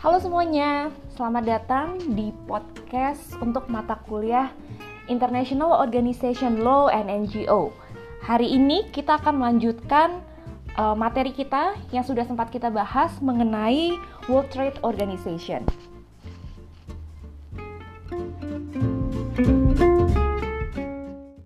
Halo semuanya, selamat datang di podcast untuk mata kuliah International Organization Law and NGO. Hari ini kita akan melanjutkan uh, materi kita yang sudah sempat kita bahas mengenai World Trade Organization.